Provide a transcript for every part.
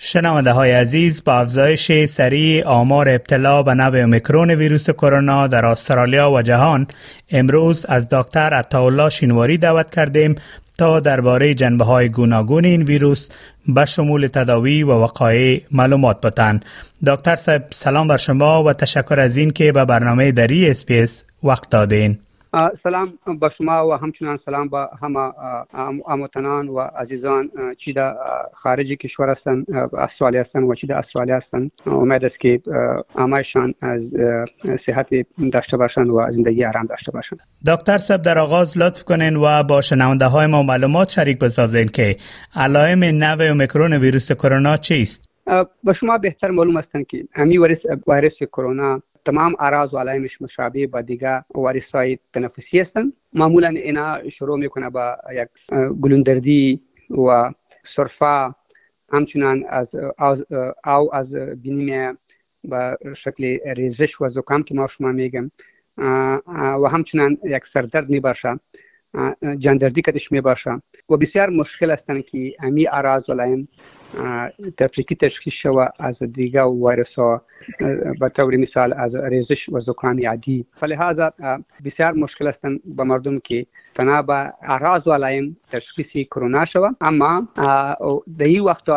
شنونده های عزیز با افزایش سریع آمار ابتلا به نوع اومیکرون ویروس کرونا در استرالیا و جهان امروز از دکتر عطاالله شینواری دعوت کردیم تا درباره جنبه های گوناگون این ویروس به شمول تداوی و وقایع معلومات بتن. دکتر صاحب سلام بر شما و تشکر از این که به برنامه دری اسپیس وقت دادین. سلام با شما و همچنان سلام با همه اموتنان و عزیزان چی در خارج کشور هستند استرالیا هستند و چی در استرالیا هستند. امید است که همهشان از صحت داشته باشند و زندگی آرام داشته باشند. دکتر صاحب در آغاز لطف کنین و با شنونده های ما معلومات شریک بسازین که علائم نو اومیکرون ویروس کرونا چیست؟ به شما بهتر معلوم هستند که امی ویروس کرونا تمام اعراض و علائمش مشابه با دیگه وارث های تنفسی هستند معمولا اینا شروع می‌کنه با یک گلوندردی و سرفا همچنان از او از بینیم با شکل ریزش و زکام که ما شما میگم و همچنان یک سردرد می باشه جاندردی کدش می باشه و بسیار مشکل هستند که امی اعراض و علائم تفریقی تشخیص شوه از دیگه ویروس ها به طور مثال از ریزش و زکام عادی. فلهذا بسیار مشکل است به مردم که تنها به اعراض و علائم تشخیص کرونا شوه. اما در این وقت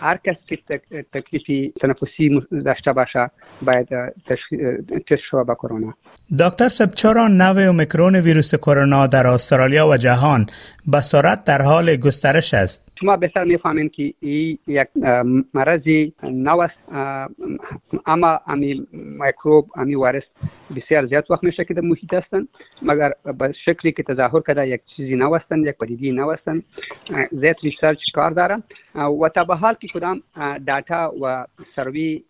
هر کس که تکلیفی تنفسی داشته باشه باید تشخیص شوه به کرونا. دکتر صاحب چرا نوع اومیکرون ویروس کرونا در استرالیا و جهان به سرعت در حال گسترش است. شما بهتر میفهمین که این یک مرضی نو است اما امی میکروب امی ویروس بسیار زیاد وقت میشه که در محیط هستند مگر به شکلی که تظاهر کرده یک چیزی نو هستند یک پدیده نو هستند زیاد research کار داره و تا به حال که کدام data و سروی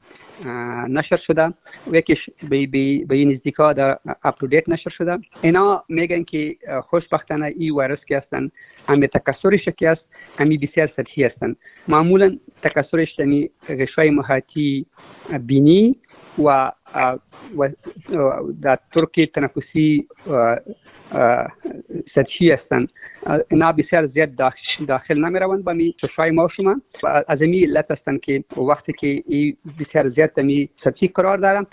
نشر شده. و یکیش به به نزدیکا در اپ نشر شده. اینا میگن که خوشبختانه این ویروس که هستن امی تکثرش که است امی بسیار سطحی هستند معمولا تکثرش یعنی غشای محیطی بینی و در ترکی تنفسی سطحی هستند اینا بسیار زیاد داخل نمی روند به می چشای ما شما از می علت هستند که وقتی که این بسیار زیاد می سطحی قرار دارن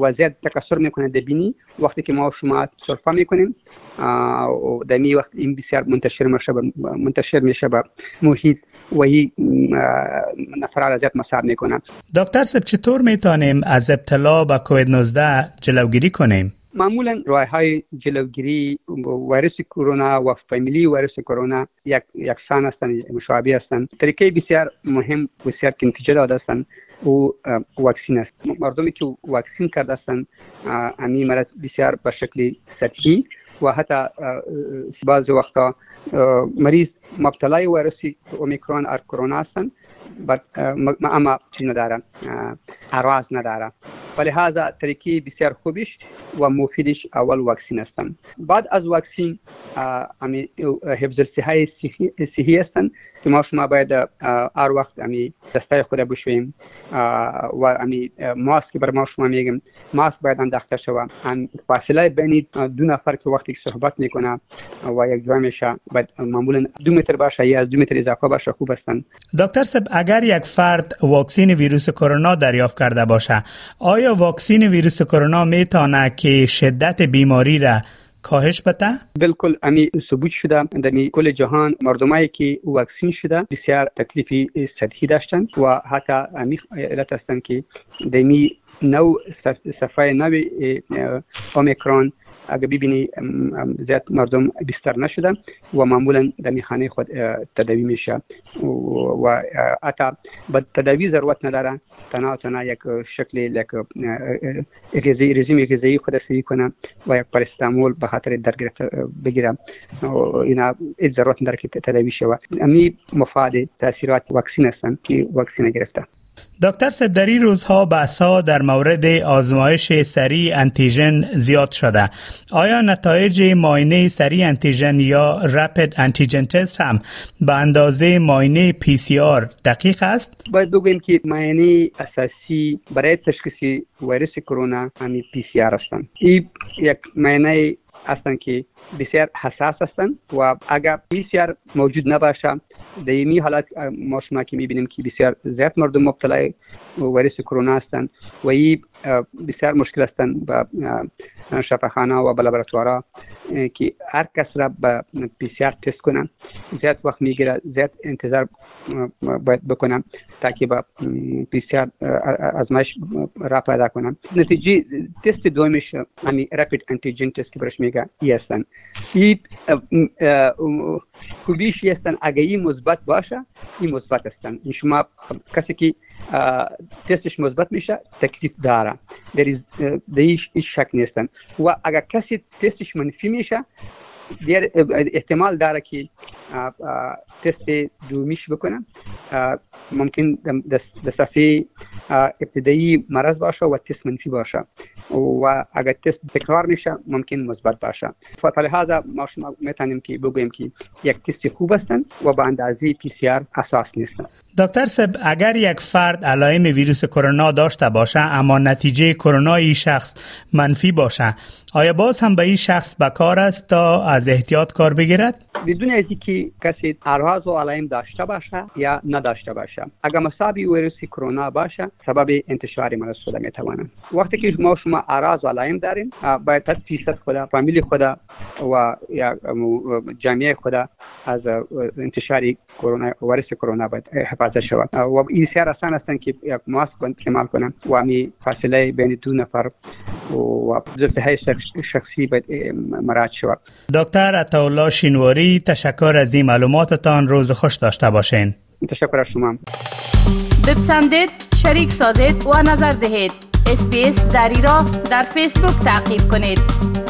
و زیاد تکثر می‌کنه در بینی وقتی که ما شما سرفه می‌کنیم و در می وقت این بسیار منتشر میشه منتشر میشه به محیط و این نفر را زیاد مصاب می‌کنه دکتر سب چطور می‌تونیم از ابتلا به کووید 19 جلوگیری کنیم؟ معمولا راه های جلوگیری ویروس کرونا و فامیلی ویروس کرونا یک یکسان هستند مشابه هستند طریقه بسیار مهم بسیار که نتیجه داده هستند او واکسین است. مردمی که واکسین کرده هستند امی مرض بسیار به شکل سطحی و حتی بعض وقتا مریض مبتلای ویروس اومیکرون ار کرونا هستند اما چی نداره اعراض نداره ولهذا طریقی بسیار خوبش و مفیدش اول واکسین هستند بعد از واکسین امی حفظ صحه صحی هستند که ما شما باید هر وقت امی دسته خود بشویم و امی ماسک بر ما شما میگم. ماسک باید انداخته شوه فاصله بین دو نفر که وقتی صحبت می‌کنه و یک جای میشه باید معمولا دو متر باشه یا از دو متر اضافه باشه خوب هستند دکتر سب اگر یک فرد واکسین ویروس کرونا دریافت کرده باشه آیا واکسین ویروس کرونا می‌تونه که شدت بیماری را کاهش بده؟ بالکل امی ثبوت شده در کل جهان مردمایی که واکسین شده بسیار تکلیفی سطحی داشتند و حتی امی علت هستند که دمی نو صفحه نو اومیکرون اگه ببینی زیاد مردم بیشتر نشدن و معمولا در میخانه خود تداوی میشه. و حتی به تداوی ضرورت نداره تنها تنها یک شکل یک رژیم غذایی خود سری کنه و یک پرستامول به خاطر در بگیرم اینا ضرورت نداره که تداوی شود امی مفاد تاثیرات واکسین هستن که واکسین گرفته دکتر سبدری روزها بحثا در مورد آزمایش سریع انتیژن زیاد شده. آیا نتایج ماینه سریع انتیژن یا رپید انتیژن تست هم به اندازه معاینه PCR دقیق است؟ باید بگوییم که معاینه اساسی برای تشخیص ویروس کرونا همین PCR هستند این یک معاینه هستند که بسیار حساس هستند و اگر PCR موجود نباشه این حالت ما شما که می‌بینیم که بسیار زیاد مردم مبتلای ویروس کرونا هستند و این بسیار مشکل هستند به شفاخانه و به لابراتوارا که هر کس را به PCR test کنن. زیاد وقت می‌گیره زیاد انتظار باید بکنم تا که به PCR آزمایش را پیدا کنم نتیجه تست دومش یعنی rapid antigen test که برش میگه ای هستن. این خوبیش هستن اگه این مثبت باشه این مثبت هستن. این شما کسی که تستش مثبت میشه تکلیف داره. در هیچ شک نیستن. و اگر کسی تستش منفی میشه در احتمال داره که تست دومیش بکنن ممکن در صفحه ابتدایی مرض باشه و تست منفی باشه. و اگر تست تکرار میشه ممکن مثبت باشه. فلهذا ما شما می‌تونیم که بگوییم که یک تست خوب هستند و به اندازه پی سی آر اساس نیستن. دکتر سب اگر یک فرد علائم ویروس کرونا داشته باشه اما نتیجه کرونا شخص منفی باشه آیا باز هم به این شخص بکار است تا از احتیاط کار بگیرد؟ بدون از که کسی اعراض و علائم داشته باشه یا نداشته باشه. اگر مصاب ویروس کرونا باشه سبب انتشار مرض شده می‌توانند وقتی که ما شما اعراض و علائم داریم باید صد فیصد خدا فامیل خدا و یا جامعه خدا از انتشار کرونا ویروس کرونا باید حفاظت شود. و این سیار آسان هستند که یک ماسک استعمال کنند و می فاصله بین دو نفر و های شخصی باید مراعات شود. دکتر عطاالله شینواری تشکر از این معلوماتتان. روز خوش داشته باشین. تشکر از شما. بپسندید شریک سازید و نظر دهید. اسپیس دری را در فیسبوک تعقیب کنید.